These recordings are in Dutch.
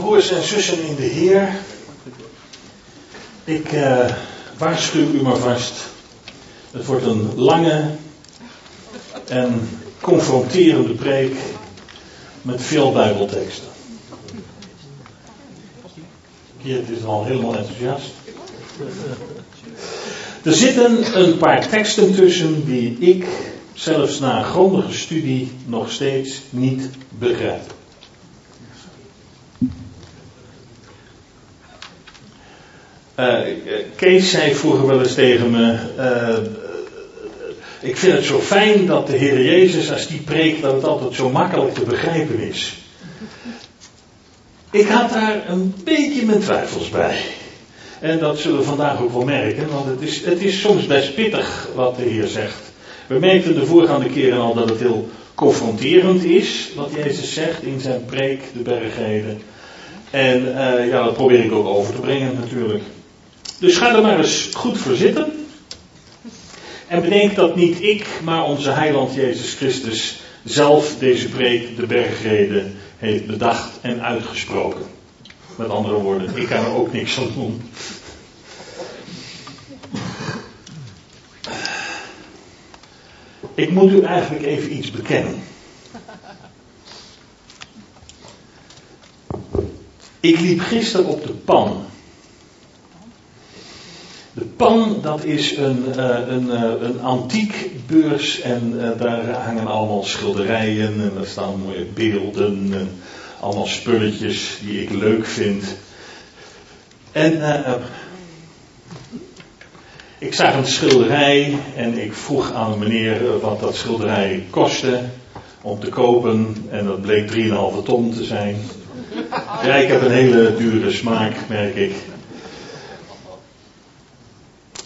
broers en zussen in de Heer. Ik uh, waarschuw u maar vast. Het wordt een lange en confronterende preek met veel Bijbelteksten. Hier is al helemaal enthousiast. Er zitten een paar teksten tussen die ik zelfs na grondige studie nog steeds niet begrijp. Uh, Kees zei vroeger wel eens tegen me: uh, Ik vind het zo fijn dat de Heer Jezus, als die preekt, dat het altijd zo makkelijk te begrijpen is. Ik had daar een beetje mijn twijfels bij. En dat zullen we vandaag ook wel merken, want het is, het is soms best pittig wat de Heer zegt. We merkten de voorgaande keren al dat het heel confronterend is, wat Jezus zegt in zijn preek, de bergreden. En ja, dat probeer ik ook over te brengen natuurlijk. Dus ga er maar eens goed voor zitten. En bedenk dat niet ik, maar onze heiland Jezus Christus zelf deze preek, de bergreden, heeft bedacht en uitgesproken. Met andere woorden, ik kan er ook niks aan doen. Ik moet u eigenlijk even iets bekennen. Ik liep gisteren op de pan. De pan, dat is een, uh, een, uh, een en uh, daar hangen allemaal schilderijen en daar staan mooie beelden en allemaal spulletjes die ik leuk vind. En ik zag een schilderij en ik vroeg aan meneer wat dat schilderij kostte om te kopen en dat bleek 3,5 ton te zijn. Ja, ik heb een hele dure smaak, merk ik.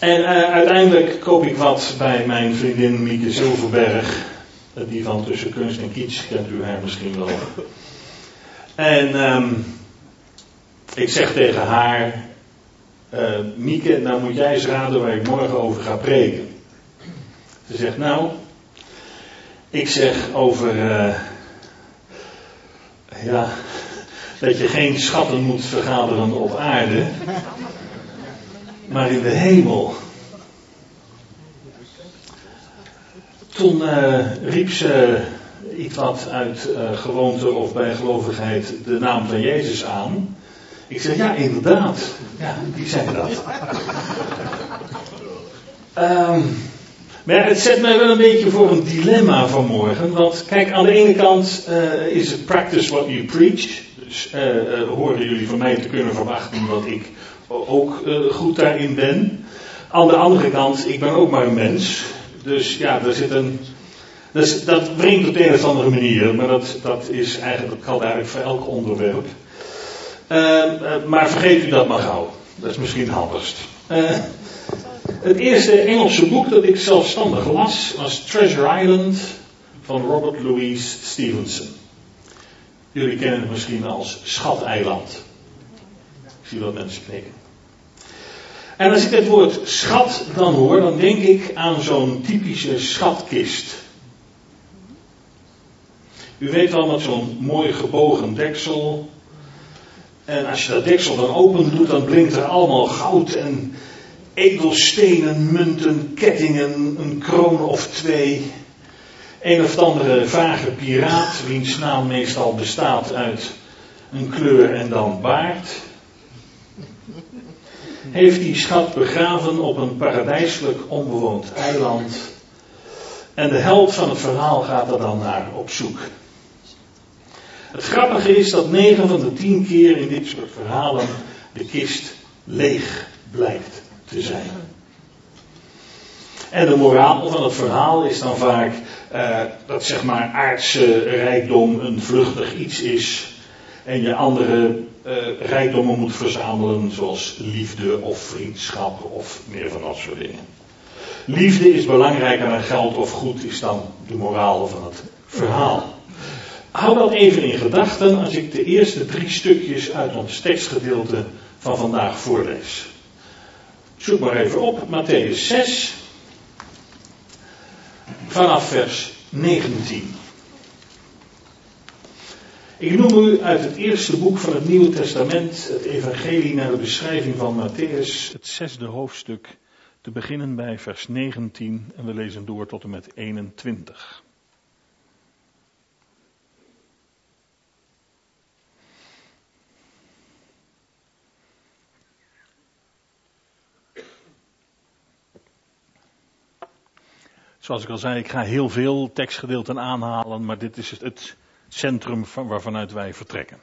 En uh, uiteindelijk koop ik wat bij mijn vriendin Mieke Zilverberg. Die van Tussen Kunst en Kitsch kent u haar misschien wel. En um, ik zeg tegen haar: uh, Mieke, nou moet jij eens raden waar ik morgen over ga preken. Ze zegt: Nou, ik zeg over. Ja, dat je geen schatten moet vergaderen op aarde maar in de hemel. Toen uh, riep ze iets wat uit uh, gewoonte of bijgelovigheid de naam van Jezus aan. Ik zeg ja, inderdaad. Ja, die zei dat. um, maar het zet mij wel een beetje voor een dilemma vanmorgen. Want kijk, aan de ene kant uh, is het practice what you preach. Dus horen jullie van mij te kunnen verwachten dat ik ook goed daarin ben. Aan de andere kant, ik ben ook maar een mens. Dus ja, er zit een. Dus dat brengt op een of andere manier, maar dat, dat is eigenlijk, dat geldt eigenlijk voor elk onderwerp. Uh, uh, maar vergeet u dat maar gauw. Dat is misschien handigst. het eerste Engelse boek dat ik zelfstandig las was Treasure Island van Robert Louis Stevenson. Jullie kennen het misschien als Schateiland. Ik zie wat mensen knikken. En als ik het woord schat dan hoor, dan denk ik aan zo'n typische schatkist. U weet wel met zo'n mooi gebogen deksel. En als je dat deksel dan open doet, dan blinkt er allemaal goud en edelstenen, munten, kettingen, een kroon of twee. Een of andere vage piraat, wiens naam meestal bestaat uit een kleur en dan baard heeft die schat begraven op een paradijselijk onbewoond eiland. En de held van het verhaal gaat er dan naar op zoek. Het grappige is dat 9 van de 10 keer in dit soort verhalen de kist leeg blijkt te zijn. En de moraal van het verhaal is dan vaak uh, dat zeg maar aardse rijkdom een vluchtig iets is en je andere uh, rijkdommen moet verzamelen, zoals liefde of vriendschap of meer van dat soort dingen. Liefde is belangrijker dan geld of goed, is dan de moraal van het verhaal. Hou dat even in gedachten als ik de eerste drie stukjes uit ons tekstgedeelte van vandaag voorlees. Zoek maar even op, Matthäus 6, vanaf vers 19. Ik noem u uit het eerste boek van het Nieuwe Testament, het Evangelie, naar de beschrijving van Matthäus, het zesde hoofdstuk, te beginnen bij vers 19 en we lezen door tot en met 21. Zoals ik al zei, ik ga heel veel tekstgedeelten aanhalen, maar dit is het centrum van, waarvanuit wij vertrekken.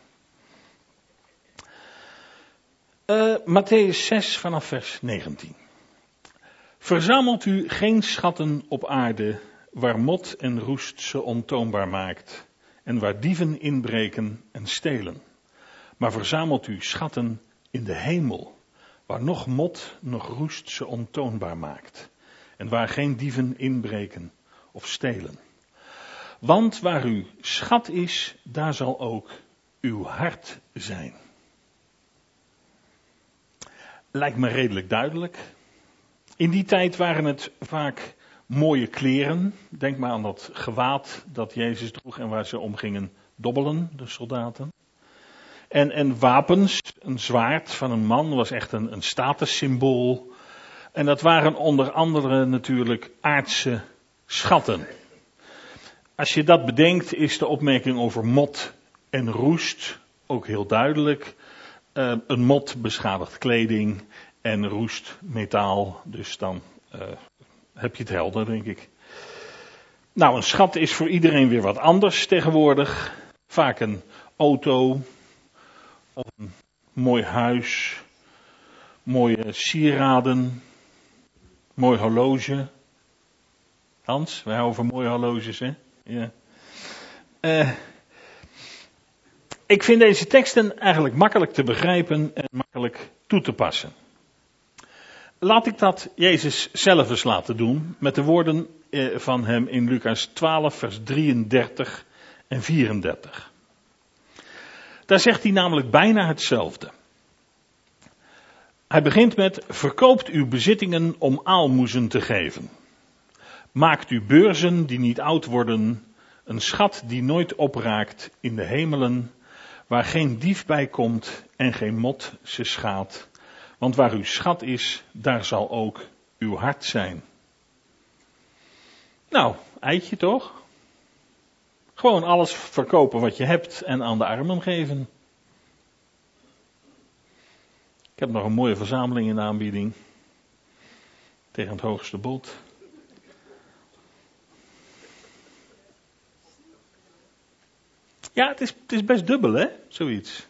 Uh, Matthäus 6 vanaf vers 19. Verzamelt u geen schatten op aarde waar mot en roest ze ontoonbaar maakt en waar dieven inbreken en stelen. Maar verzamelt u schatten in de hemel, waar nog mot nog roest ze ontoonbaar maakt en waar geen dieven inbreken of stelen. Want waar uw schat is, daar zal ook uw hart zijn. Lijkt me redelijk duidelijk. In die tijd waren het vaak mooie kleren. Denk maar aan dat gewaad dat Jezus droeg en waar ze om gingen dobbelen, de soldaten. En, en wapens, een zwaard van een man was echt een, een statussymbool. En dat waren onder andere natuurlijk aardse schatten. Als je dat bedenkt, is de opmerking over mot en roest ook heel duidelijk. Uh, een mot beschadigt kleding en roest metaal, dus dan uh, heb je het helder, denk ik. Nou, een schat is voor iedereen weer wat anders tegenwoordig. Vaak een auto, of een mooi huis, mooie sieraden, mooi horloge. Hans, wij houden van mooie horloges, hè? Ja. Uh, ik vind deze teksten eigenlijk makkelijk te begrijpen en makkelijk toe te passen. Laat ik dat Jezus zelf eens laten doen met de woorden eh, van hem in Lucas 12, vers 33 en 34. Daar zegt hij namelijk bijna hetzelfde. Hij begint met: Verkoopt uw bezittingen om aalmoezen te geven. Maakt u beurzen die niet oud worden, een schat die nooit opraakt in de hemelen, waar geen dief bij komt en geen mot ze schaadt. Want waar uw schat is, daar zal ook uw hart zijn. Nou, eitje toch? Gewoon alles verkopen wat je hebt en aan de armen geven. Ik heb nog een mooie verzameling in de aanbieding. Tegen het hoogste bod. Ja, het is, het is best dubbel, hè? Zoiets.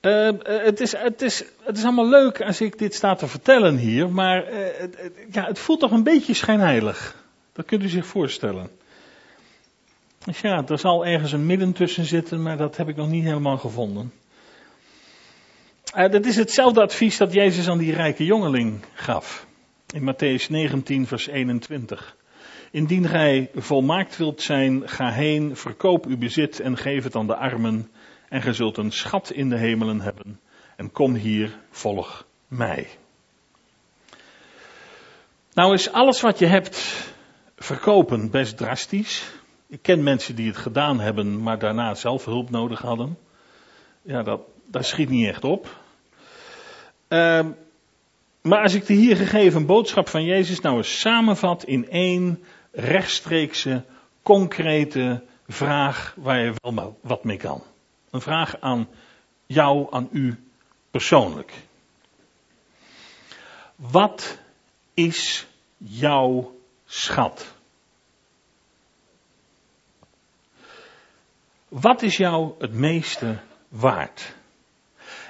Uh, het, is, het, is, het is allemaal leuk als ik dit sta te vertellen hier, maar het, het, ja, het voelt toch een beetje schijnheilig. Dat kunt u zich voorstellen. Dus ja, er zal ergens een midden tussen zitten, maar dat heb ik nog niet helemaal gevonden. Uh, dat is hetzelfde advies dat Jezus aan die rijke jongeling gaf. In Matthäus 19, vers 21. Indien gij volmaakt wilt zijn, ga heen, verkoop uw bezit en geef het aan de armen. En gij zult een schat in de hemelen hebben. En kom hier, volg mij. Nou is alles wat je hebt verkopen best drastisch. Ik ken mensen die het gedaan hebben, maar daarna zelf hulp nodig hadden. Ja, dat, schiet niet echt op. Uh, maar als ik de hier gegeven boodschap van Jezus nou eens samenvat in één rechtstreekse, concrete vraag waar je wel wat mee kan. Een vraag aan jou, aan u persoonlijk. Wat is jouw schat? Wat is jou het meeste waard?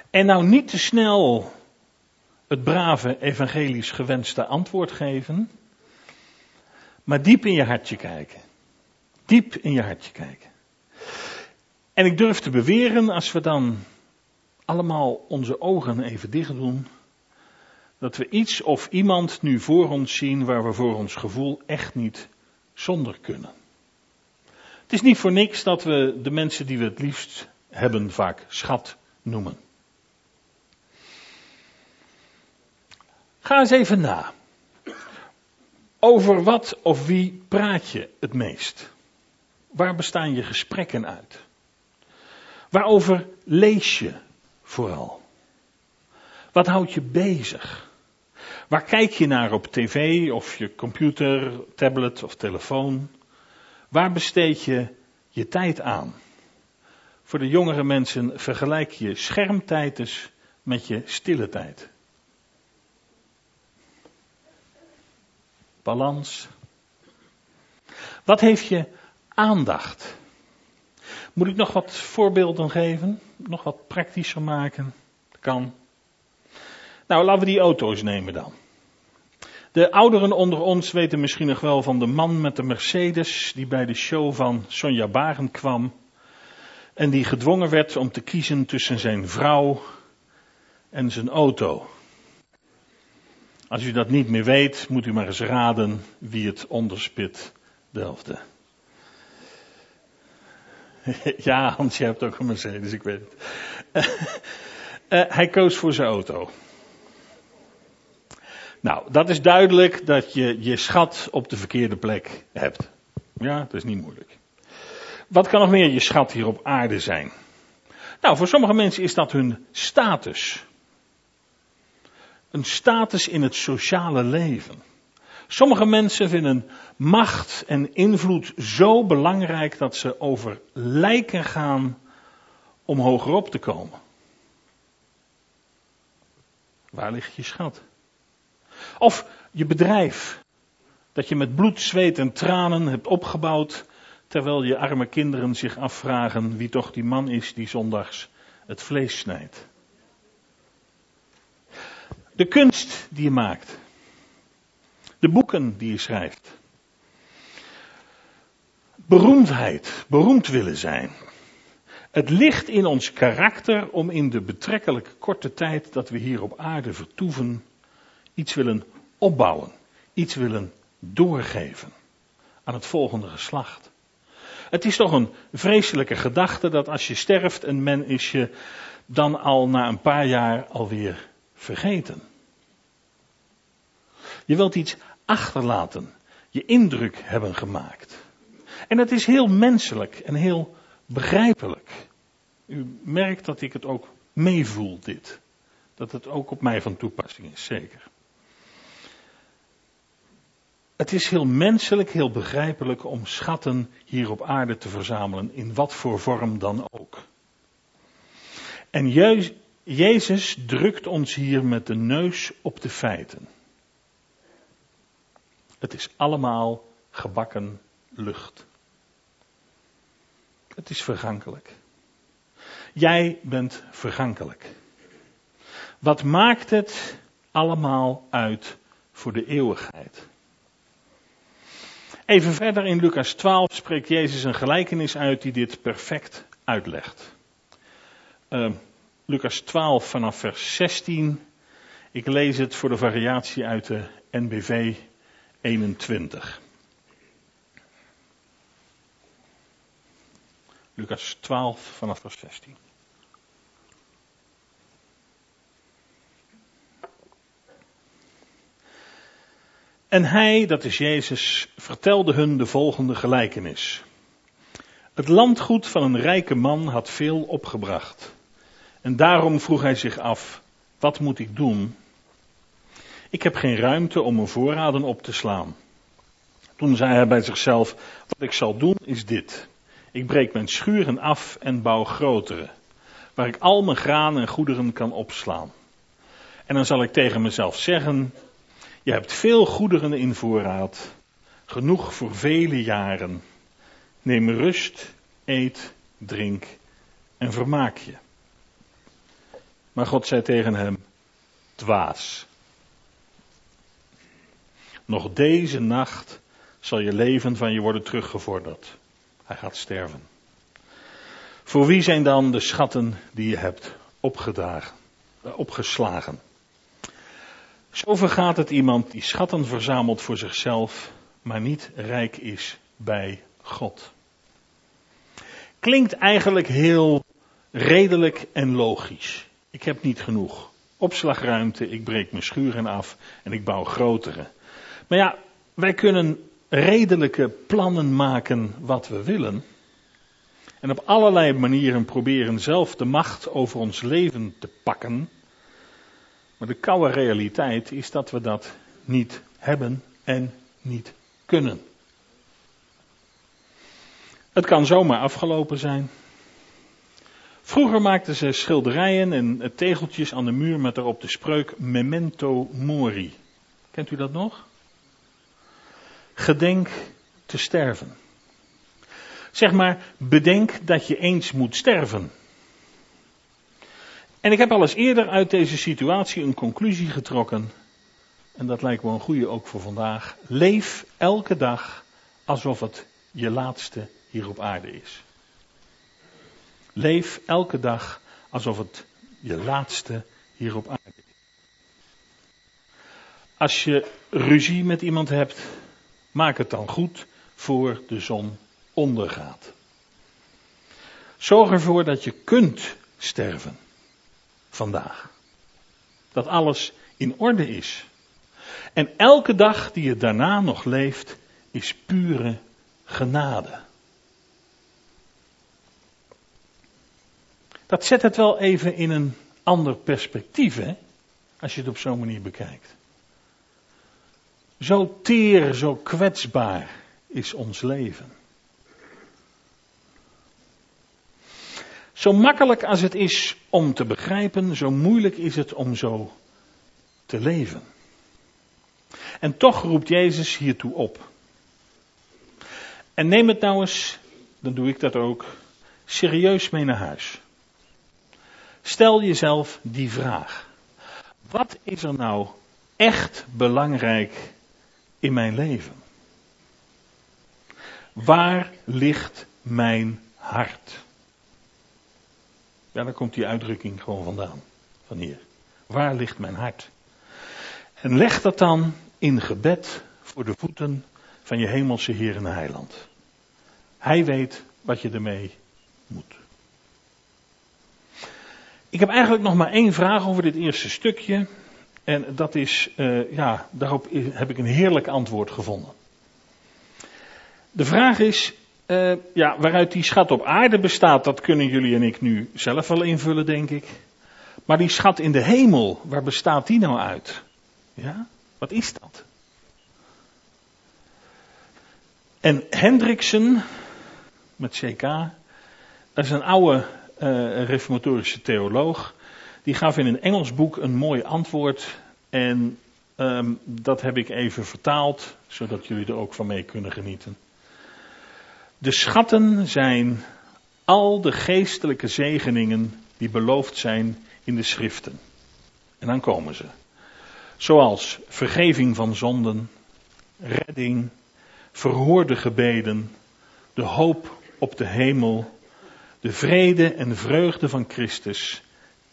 En nou niet te snel het brave evangelisch gewenste antwoord geven. Maar diep in je hartje kijken. Diep in je hartje kijken. En ik durf te beweren, als we dan allemaal onze ogen even dicht doen, dat we iets of iemand nu voor ons zien waar we voor ons gevoel echt niet zonder kunnen. Het is niet voor niks dat we de mensen die we het liefst hebben vaak schat noemen. Ga eens even na. Over wat of wie praat je het meest? Waar bestaan je gesprekken uit? Waarover lees je vooral? Wat houdt je bezig? Waar kijk je naar op tv of je computer, tablet of telefoon? Waar besteed je je tijd aan? Voor de jongere mensen vergelijk je schermtijd dus met je stille tijd. Balans. Wat heeft je aandacht? Moet ik nog wat voorbeelden geven? Nog wat praktischer maken? Kan. Nou, laten we die auto's nemen dan. De ouderen onder ons weten misschien nog wel van de man met de Mercedes die bij de show van Sonja Baren kwam en die gedwongen werd om te kiezen tussen zijn vrouw en zijn auto. Als u dat niet meer weet, moet u maar eens raden wie het onderspit delfde. Ja, Hans, je hebt ook een Mercedes, ik weet het. Uh, hij koos voor zijn auto. Nou, dat is duidelijk dat je je schat op de verkeerde plek hebt. Ja, dat is niet moeilijk. Wat kan nog meer je schat hier op aarde zijn? Nou, voor sommige mensen is dat hun status. Een status in het sociale leven. Sommige mensen vinden macht en invloed zo belangrijk dat ze over lijken gaan om hogerop te komen. Waar ligt je schat? Of je bedrijf, dat je met bloed, zweet en tranen hebt opgebouwd, terwijl je arme kinderen zich afvragen wie toch die man is die zondags het vlees snijdt. De kunst die je maakt. De boeken die je schrijft. Beroemdheid, beroemd willen zijn. Het ligt in ons karakter om in de betrekkelijk korte tijd dat we hier op aarde vertoeven, iets willen opbouwen, iets willen doorgeven aan het volgende geslacht. Het is toch een vreselijke gedachte dat als je sterft en men is je dan al na een paar jaar alweer vergeten. Je wilt iets achterlaten, je indruk hebben gemaakt. En dat is heel menselijk en heel begrijpelijk. U merkt dat ik het ook meevoel, dit. Dat het ook op mij van toepassing is, zeker. Het is heel menselijk, heel begrijpelijk om schatten hier op aarde te verzamelen, in wat voor vorm dan ook. En Jezus drukt ons hier met de neus op de feiten. Het is allemaal gebakken lucht. Het is vergankelijk. Jij bent vergankelijk. Wat maakt het allemaal uit voor de eeuwigheid? Even verder in Lucas 12 spreekt Jezus een gelijkenis uit die dit perfect uitlegt. Uh, Lucas 12 vanaf vers 16. Ik lees het voor de variatie uit de NBV 21. Lucas 12 vanaf vers 16. En hij, dat is Jezus, vertelde hun de volgende gelijkenis. Het landgoed van een rijke man had veel opgebracht. En daarom vroeg hij zich af, wat moet ik doen? Ik heb geen ruimte om mijn voorraden op te slaan. Toen zei hij bij zichzelf, wat ik zal doen is dit. Ik breek mijn schuren af en bouw grotere, waar ik al mijn graan en goederen kan opslaan. En dan zal ik tegen mezelf zeggen, je hebt veel goederen in voorraad, genoeg voor vele jaren. Neem rust, eet, drink en vermaak je. Maar God zei tegen hem, dwaas. Nog deze nacht zal je leven van je worden teruggevorderd. Hij gaat sterven. Voor wie zijn dan de schatten die je hebt opgedragen, eh, opgeslagen? Zo vergaat het iemand die schatten verzamelt voor zichzelf, maar niet rijk is bij God. Klinkt eigenlijk heel redelijk en logisch. Ik heb niet genoeg opslagruimte, ik breek mijn schuren af en ik bouw grotere. Maar ja, wij kunnen redelijke plannen maken wat we willen. En op allerlei manieren proberen zelf de macht over ons leven te pakken. Maar de koude realiteit is dat we dat niet hebben en niet kunnen. Het kan zomaar afgelopen zijn. Vroeger maakten ze schilderijen en tegeltjes aan de muur met daarop de spreuk Memento Mori. Kent u dat nog? Gedenk te sterven. Zeg maar, bedenk dat je eens moet sterven. En ik heb al eens eerder uit deze situatie een conclusie getrokken. En dat lijkt me een goede ook voor vandaag. Leef elke dag alsof het je laatste hier op aarde is. Leef elke dag alsof het je laatste hier op aarde is. Als je ruzie met iemand hebt, maak het dan goed voor de zon ondergaat. Zorg ervoor dat je kunt sterven vandaag. Dat alles in orde is. En elke dag die je daarna nog leeft, is pure genade. Dat zet het wel even in een ander perspectief, hè? Als je het op zo'n manier bekijkt. Zo teer, zo kwetsbaar is ons leven. Zo makkelijk als het is om te begrijpen, zo moeilijk is het om zo te leven. En toch roept Jezus hiertoe op. En neem het nou eens, dan doe ik dat ook, serieus mee naar huis. Stel jezelf die vraag. Wat is er nou echt belangrijk in mijn leven? Waar ligt mijn hart? Ja, daar komt die uitdrukking gewoon vandaan. Van hier. Waar ligt mijn hart? En leg dat dan in gebed voor de voeten van je hemelse Heer en Heiland. Hij weet wat je ermee moet. Ik heb eigenlijk nog maar één vraag over dit eerste stukje. En dat is, uh, ja, daarop heb ik een heerlijk antwoord gevonden. De vraag is, uh, ja, waaruit die schat op aarde bestaat, dat kunnen jullie en ik nu zelf wel invullen, denk ik. Maar die schat in de hemel, waar bestaat die nou uit? Ja, wat is dat? En Hendriksen, met CK, dat is een oude uh, reformatorische theoloog. Die gaf in een Engels boek een mooi antwoord. En um, dat heb ik even vertaald, zodat jullie er ook van mee kunnen genieten. De schatten zijn al de geestelijke zegeningen die beloofd zijn in de schriften. En dan komen ze. Zoals vergeving van zonden, redding, verhoorde gebeden, de hoop op de hemel, de vrede en vreugde van Christus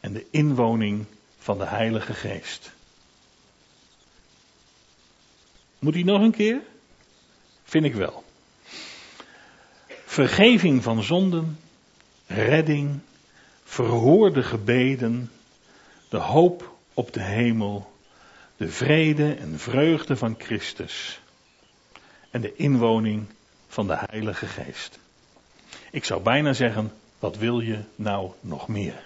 en de inwoning van de Heilige Geest. Moet hij nog een keer? Vind ik wel. Vergeving van zonden, redding, verhoorde gebeden, de hoop op de hemel, de vrede en vreugde van Christus en de inwoning van de Heilige Geest. Ik zou bijna zeggen, wat wil je nou nog meer?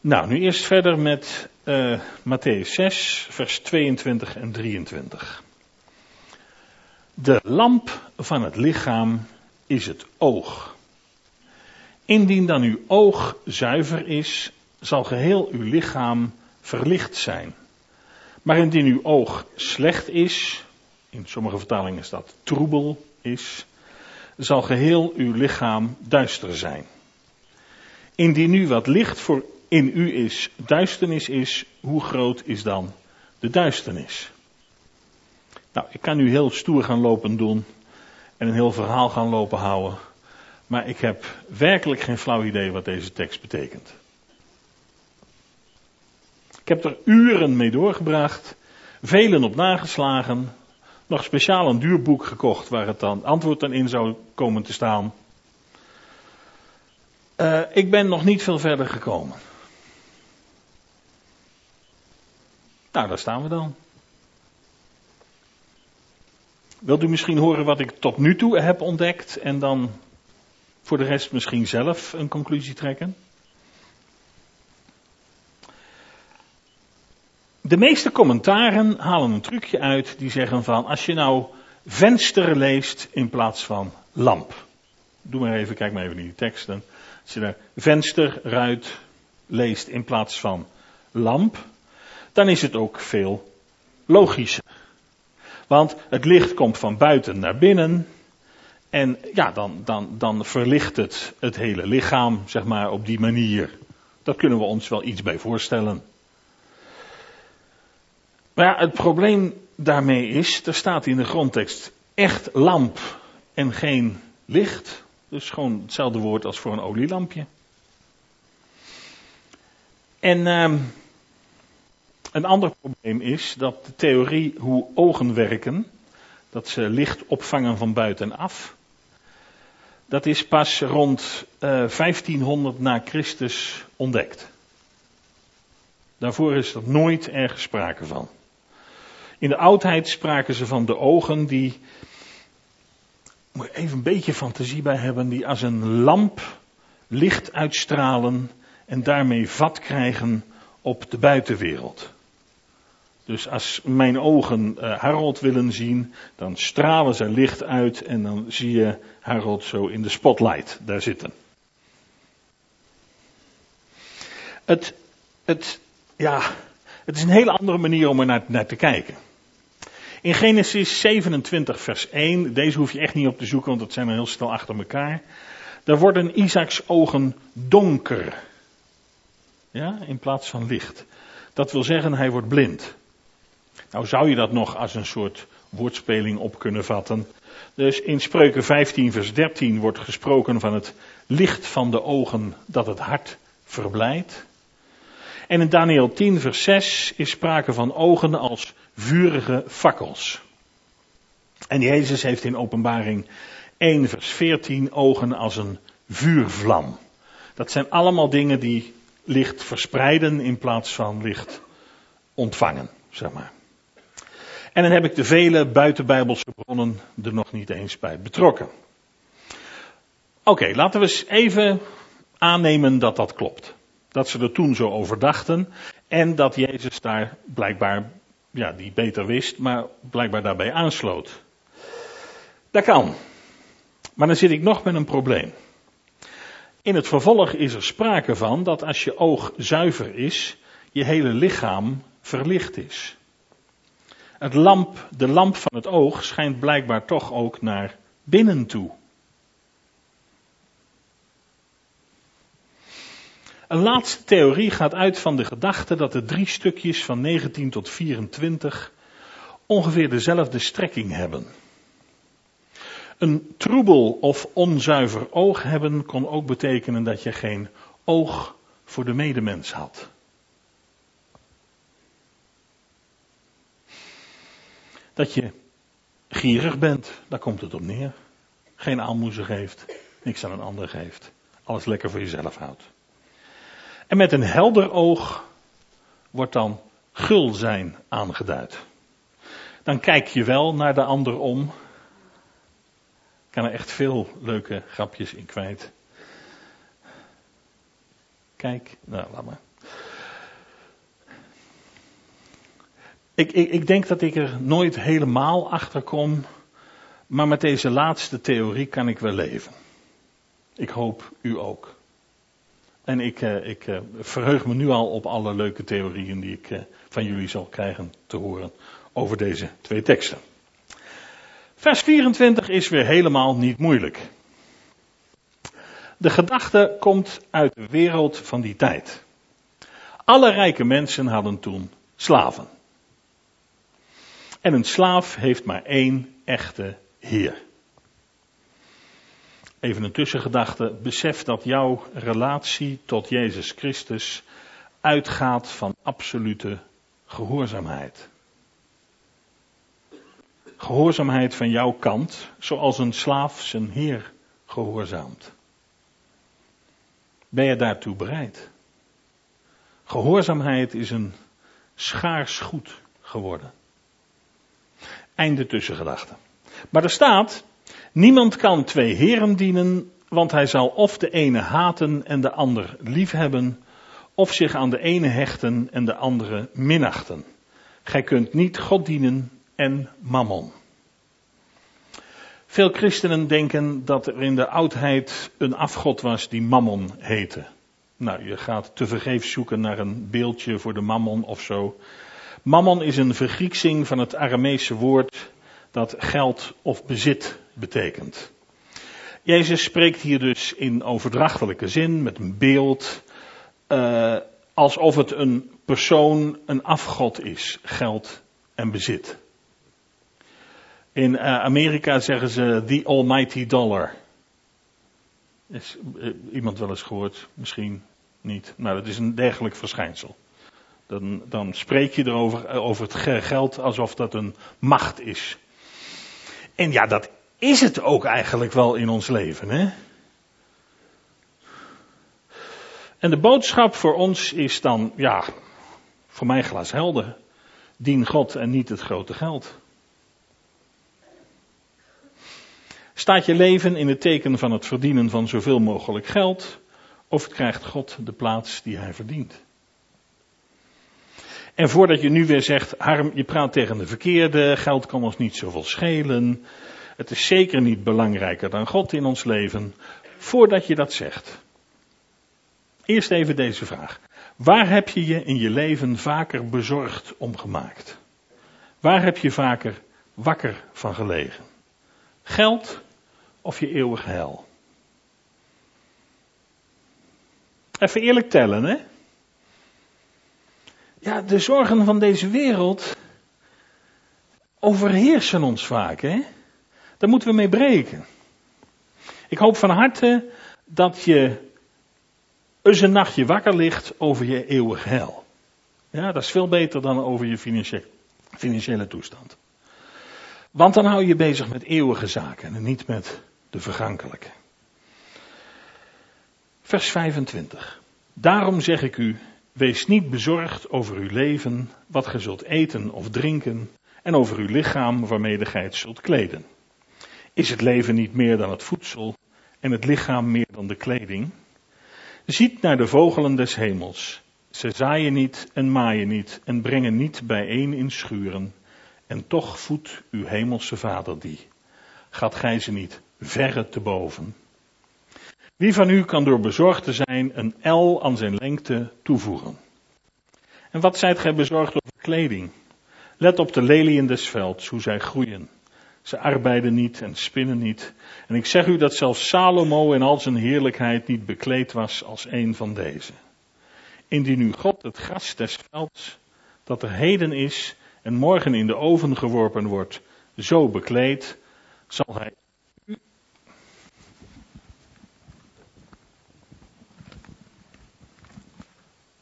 Nou, nu eerst verder met uh, Matthäus 6, vers 22 en 23. De lamp van het lichaam is het oog. Indien dan uw oog zuiver is, zal geheel uw lichaam verlicht zijn. Maar indien uw oog slecht is, in sommige vertalingen is dat troebel is, zal geheel uw lichaam duister zijn. Indien nu wat licht voor in u is, duisternis is, hoe groot is dan de duisternis? Nou, ik kan nu heel stoer gaan lopen doen en een heel verhaal gaan lopen houden, maar ik heb werkelijk geen flauw idee wat deze tekst betekent. Ik heb er uren mee doorgebracht, velen op nageslagen, nog speciaal een duur boek gekocht waar het dan antwoord dan in zou komen te staan. Uh, ik ben nog niet veel verder gekomen. Nou, daar staan we dan. Wilt u misschien horen wat ik tot nu toe heb ontdekt en dan voor de rest misschien zelf een conclusie trekken? De meeste commentaren halen een trucje uit die zeggen van als je nou venster leest in plaats van lamp. Doe maar even, kijk maar even naar die teksten. Als je daar venster, ruit leest in plaats van lamp, dan is het ook veel logischer. Want het licht komt van buiten naar binnen. En ja, dan, dan, dan verlicht het het hele lichaam, zeg maar, op die manier. Dat kunnen we ons wel iets bij voorstellen. Maar ja, het probleem daarmee is, er staat in de grondtekst echt lamp en geen licht. Dus gewoon hetzelfde woord als voor een olielampje. En uh, een ander probleem is dat de theorie hoe ogen werken, dat ze licht opvangen van buitenaf, dat is pas rond uh, eh, 1500 na Christus ontdekt. Daarvoor is er nooit ergens sprake van. In de oudheid spraken ze van de ogen die, moet even een beetje fantasie bij hebben, die als een lamp licht uitstralen en daarmee vat krijgen op de buitenwereld. Dus als mijn ogen uh, Harold willen zien, dan stralen ze licht uit en dan zie je Harold zo in de spotlight daar zitten. Het, het, ja, het is een hele andere manier om er naar, naar te kijken. In Genesis 27, vers 1, deze hoef je echt niet op te zoeken, want dat zijn er heel snel achter elkaar. Daar worden Isaaks ogen donker. Ja, in plaats van licht. Dat wil zeggen, hij wordt blind. Nou zou je dat nog als een soort woordspeling op kunnen vatten. Dus in Spreuken 15, vers 13 wordt gesproken van het licht van de ogen dat het hart verblijdt. En in Daniel 10, vers 6 is sprake van ogen als vurige fakkels. En Jezus heeft in openbaring 1 vers 14 ogen als een vuurvlam. Dat zijn allemaal dingen die licht verspreiden in plaats van licht ontvangen, zeg maar. En dan heb ik de vele buitenbijbelse bronnen er nog niet eens bij betrokken. Oké, laten we eens even aannemen dat dat klopt. Dat ze er toen zo over dachten en dat Jezus daar blijkbaar ja, die beter wist, maar blijkbaar daarbij aansloot. Dat kan. Maar dan zit ik nog met een probleem. In het vervolg is er sprake van dat als je oog zuiver is, je hele lichaam verlicht is. Het lamp, de lamp van het oog schijnt blijkbaar toch ook naar binnen toe. Een laatste theorie gaat uit van de gedachte dat de drie stukjes van 19 tot 24 ongeveer dezelfde strekking hebben. Een troebel of onzuiver oog hebben kon ook betekenen dat je geen oog voor de medemens had. Dat je gierig bent, daar komt het op neer. Geen aalmoezen geeft, niks aan een ander geeft. Alles lekker voor jezelf houdt. En met een helder oog wordt dan gul zijn aangeduid. Dan kijk je wel naar de ander om. Ik kan er echt veel leuke grapjes in kwijt. Kijk, nou laat maar. Ik, ik, ik denk dat ik er nooit helemaal achter kom, maar met deze laatste theorie kan ik wel leven. Ik hoop u ook. En ik, uh, ik uh, verheug me nu al op alle leuke theorieën die ik uh, van jullie zal krijgen te horen over deze twee teksten. Vers 24 is weer helemaal niet moeilijk. De gedachte komt uit de wereld van die tijd. Alle rijke mensen hadden toen slaven. En een slaaf heeft maar één echte heer. Even een tussengedachte. Besef dat jouw relatie tot Jezus Christus uitgaat van absolute gehoorzaamheid. Gehoorzaamheid van jouw kant, zoals een slaaf zijn heer gehoorzaamt. Ben je daartoe bereid? Gehoorzaamheid is een schaars goed geworden. Einde tussengedachte. Maar er staat, niemand kan twee heren dienen, want hij zal of de ene haten en de ander liefhebben, of zich aan de ene hechten en de andere minachten. Gij kunt niet God dienen en mammon. Veel christenen denken dat er in de oudheid een afgod was die mammon heette. Nou, je gaat tevergeefs zoeken naar een beeldje voor de mammon of zo. Mammon is een vergrieksing van het Aramese woord dat geld of bezit betekent. Jezus spreekt hier dus in overdrachtelijke zin met een beeld, uh, alsof het een persoon, een afgod is, geld en bezit. In uh, Amerika zeggen ze the almighty dollar. Is uh, iemand wel eens gehoord? Misschien niet. Nou, dat is een dergelijk verschijnsel. Dan, dan spreek je erover over het geld alsof dat een macht is. En ja, dat is het ook eigenlijk wel in ons leven, hè? En de boodschap voor ons is dan, ja, voor mij glashelder. Dien God en niet het grote geld. Staat je leven in het teken van het verdienen van zoveel mogelijk geld, of krijgt God de plaats die hij verdient? En voordat je nu weer zegt, Harm, je praat tegen de verkeerde, geld kan ons niet zoveel schelen, het is zeker niet belangrijker dan God in ons leven, voordat je dat zegt. Eerst even deze vraag. Waar heb je je in je leven vaker bezorgd om gemaakt? Waar heb je vaker wakker van gelegen? Geld of je eeuwig heil? Even eerlijk tellen, hè? Ja, de zorgen van deze wereld overheersen ons vaak, hè? Daar moeten we mee breken. Ik hoop van harte dat je een nachtje wakker ligt over je eeuwig heil. Ja, dat is veel beter dan over je financiële, financiële toestand. Want dan hou je je bezig met eeuwige zaken en niet met de vergankelijke. Vers 25. Daarom zeg ik u, wees niet bezorgd over uw leven, wat ge zult eten of drinken, en over uw lichaam waarmee gij het zult kleden. Is het leven niet meer dan het voedsel en het lichaam meer dan de kleding? Ziet naar de vogelen des hemels. Ze zaaien niet en maaien niet en brengen niet bijeen in schuren. En toch voedt uw hemelse vader die. Gaat gij ze niet verre te boven? Wie van u kan door bezorgd te zijn een L aan zijn lengte toevoegen? En wat zijt gij bezorgd over kleding? Let op de leliën des velds, hoe zij groeien. Ze arbeiden niet en spinnen niet. En ik zeg u dat zelfs Salomo in al zijn heerlijkheid niet bekleed was als een van deze. Indien nu God het gras des velds, dat er heden is en morgen in de oven geworpen wordt, zo bekleed, zal hij.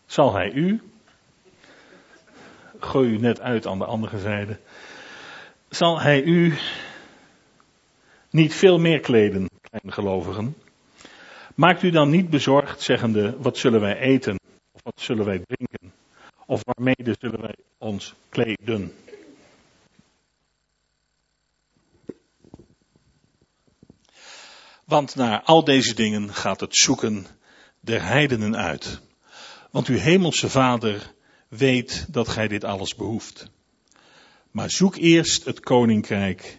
Zal hij u, gooi u net uit aan de andere zijde, zal hij u niet veel meer kleden, gelovigen? Maakt u dan niet bezorgd, zeggende, wat zullen wij eten? Of wat zullen wij drinken? Of waarmee zullen wij ons kleden? Want naar al deze dingen gaat het zoeken der heidenen uit. Want uw hemelse vader weet dat gij dit alles behoeft. Maar zoek eerst het koninkrijk.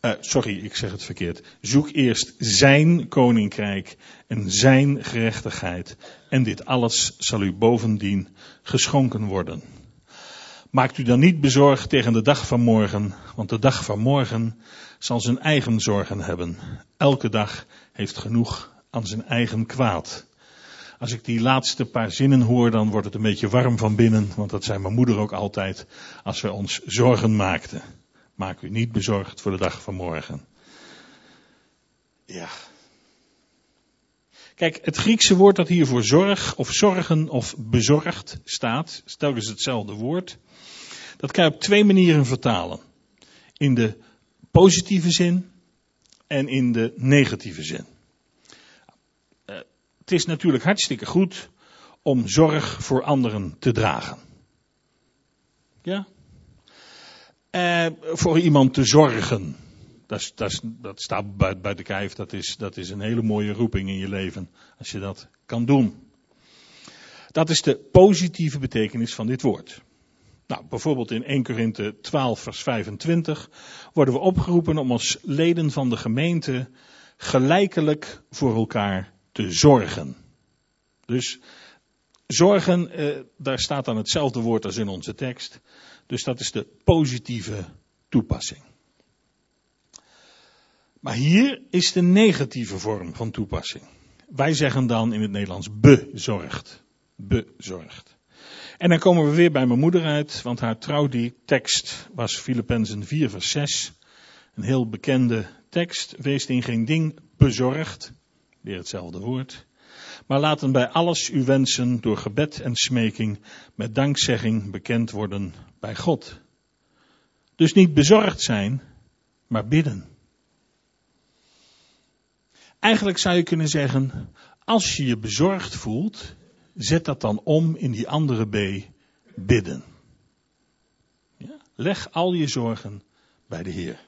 Uh, sorry, ik zeg het verkeerd. Zoek eerst zijn koninkrijk en zijn gerechtigheid. En dit alles zal u bovendien geschonken worden. Maakt u dan niet bezorgd tegen de dag van morgen, want de dag van morgen zal zijn eigen zorgen hebben. Elke dag heeft genoeg aan zijn eigen kwaad. Als ik die laatste paar zinnen hoor, dan wordt het een beetje warm van binnen, want dat zei mijn moeder ook altijd als we ons zorgen maakten. Maak u niet bezorgd voor de dag van morgen. Ja. Kijk, het Griekse woord dat hier voor zorg of zorgen of bezorgd staat, is telkens hetzelfde woord. Dat kan je op twee manieren vertalen. In de positieve zin en in de negatieve zin. Het is natuurlijk hartstikke goed om zorg voor anderen te dragen. Ja? Eh, voor iemand te zorgen. dat, dat, staat buiten kijf. Dat is, dat is een hele mooie roeping in je leven. Als je dat kan doen. Dat is de positieve betekenis van dit woord. Nou, bijvoorbeeld in 1 Korinthe 12, vers 25 worden we opgeroepen om als leden van de gemeente gelijkelijk voor elkaar te zorgen. Dus zorgen, eh, daar staat dan hetzelfde woord als in onze tekst. Dus dat is de positieve toepassing. Maar hier is de negatieve vorm van toepassing. Wij zeggen dan in het Nederlands bezorgd. Bezorgd. En dan komen we weer bij mijn moeder uit, want haar tekst was Filippenzen 4 vers 6. Een heel bekende tekst. Wees in geen ding bezorgd. Weer hetzelfde woord. Maar laten bij alles uw wensen door gebed en smeking met dankzegging bekend worden bij God. Dus niet bezorgd zijn, maar bidden. Eigenlijk zou je kunnen zeggen, als je je bezorgd voelt, zet dat dan om in die andere B, bidden. Ja? Leg al je zorgen bij de Heer.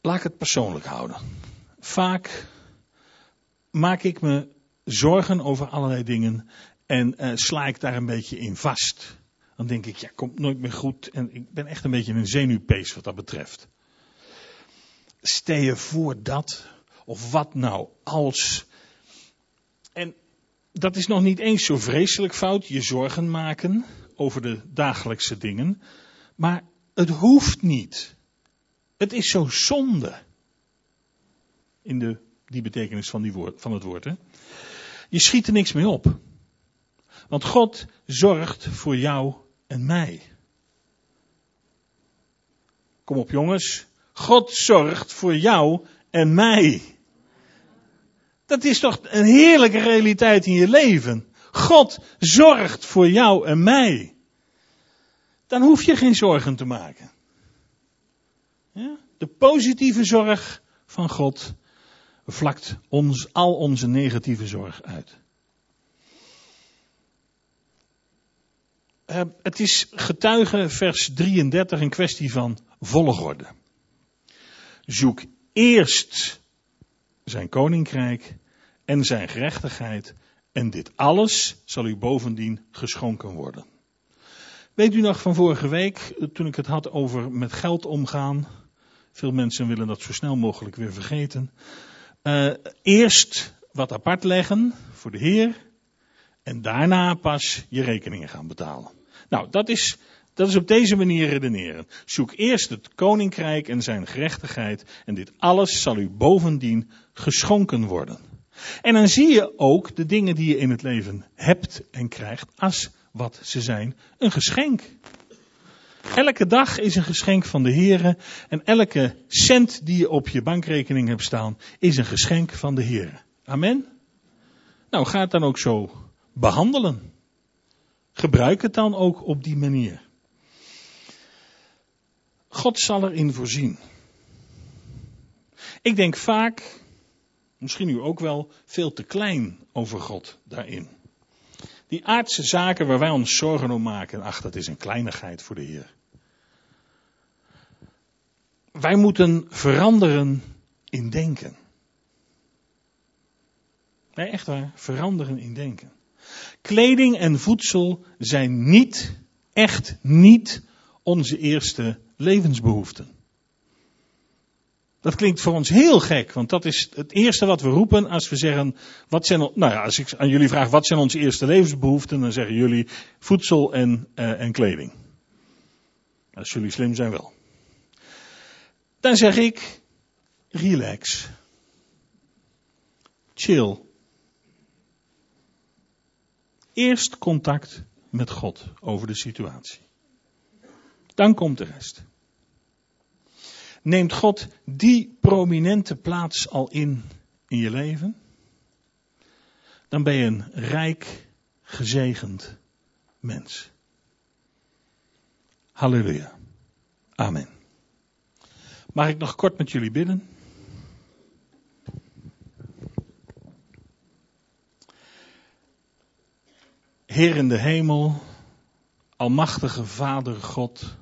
Laat ik het persoonlijk houden. Vaak maak ik me zorgen over allerlei dingen en uh, sla ik daar een beetje in vast. Dan denk ik, ja, komt nooit meer goed. En ik ben echt een beetje een zenuwpees wat dat betreft. Stel je voor dat, of wat nou als. En dat is nog niet eens zo vreselijk fout, je zorgen maken over de dagelijkse dingen. Maar het hoeft niet. Het is zo zonde. In de, die betekenis van, die woord, van het woord. Hè? Je schiet er niks mee op. Want God zorgt voor jou en mij. Kom op jongens. God zorgt voor jou en mij. Dat is toch een heerlijke realiteit in je leven. God zorgt voor jou en mij. Dan hoef je geen zorgen te maken. Ja? De positieve zorg van God vlakt ons, al onze negatieve zorg uit. Uh, het is getuige vers 33 een kwestie van volgorde. Zoek eerst zijn koninkrijk en zijn gerechtigheid en dit alles zal u bovendien geschonken worden. Weet u nog van vorige week, toen ik het had over met geld omgaan. Veel mensen willen dat zo snel mogelijk weer vergeten. Uh, eerst wat apart leggen voor de Heer. En daarna pas je rekeningen gaan betalen. Nou, dat is, dat is op deze manier redeneren. Zoek eerst het koninkrijk en zijn gerechtigheid. En dit alles zal u bovendien geschonken worden. En dan zie je ook de dingen die je in het leven hebt en krijgt als wat ze zijn, een geschenk. Elke dag is een geschenk van de Heer en elke cent die je op je bankrekening hebt staan is een geschenk van de Heer. Amen. Nou, ga het dan ook zo behandelen. Gebruik het dan ook op die manier. God zal erin voorzien. Ik denk vaak, misschien u ook wel, veel te klein over God daarin. Die aardse zaken waar wij ons zorgen om maken, ach, dat is een kleinigheid voor de Heer. Wij moeten veranderen in denken. Nee, echt waar, veranderen in denken. Kleding en voedsel zijn niet, echt niet, onze eerste levensbehoeften. Dat klinkt voor ons heel gek, want dat is het eerste wat we roepen als we zeggen, wat zijn, nou ja, als ik aan jullie vraag, wat zijn onze eerste levensbehoeften, dan zeggen jullie voedsel en, uh, en kleding. Als jullie slim zijn wel. Dan zeg ik, relax. Chill. Eerst contact met God over de situatie. Dan komt de rest. Neemt God die prominente plaats al in in je leven? Dan ben je een rijk, gezegend mens. Halleluja. Amen. Mag ik nog kort met jullie bidden? Heer in de hemel, Almachtige Vader God.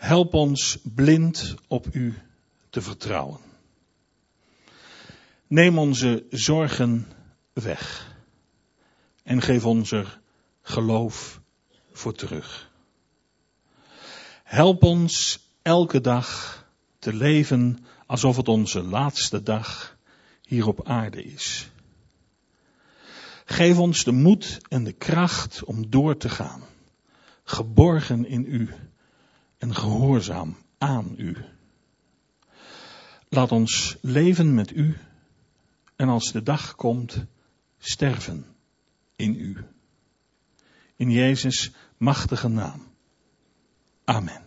Help ons blind op u te vertrouwen. Neem onze zorgen weg en geef ons er geloof voor terug. Help ons elke dag te leven alsof het onze laatste dag hier op aarde is. Geef ons de moed en de kracht om door te gaan, geborgen in u en gehoorzaam aan u. Laat ons leven met u en als de dag komt, sterven in u. In Jezus' machtige naam. Amen.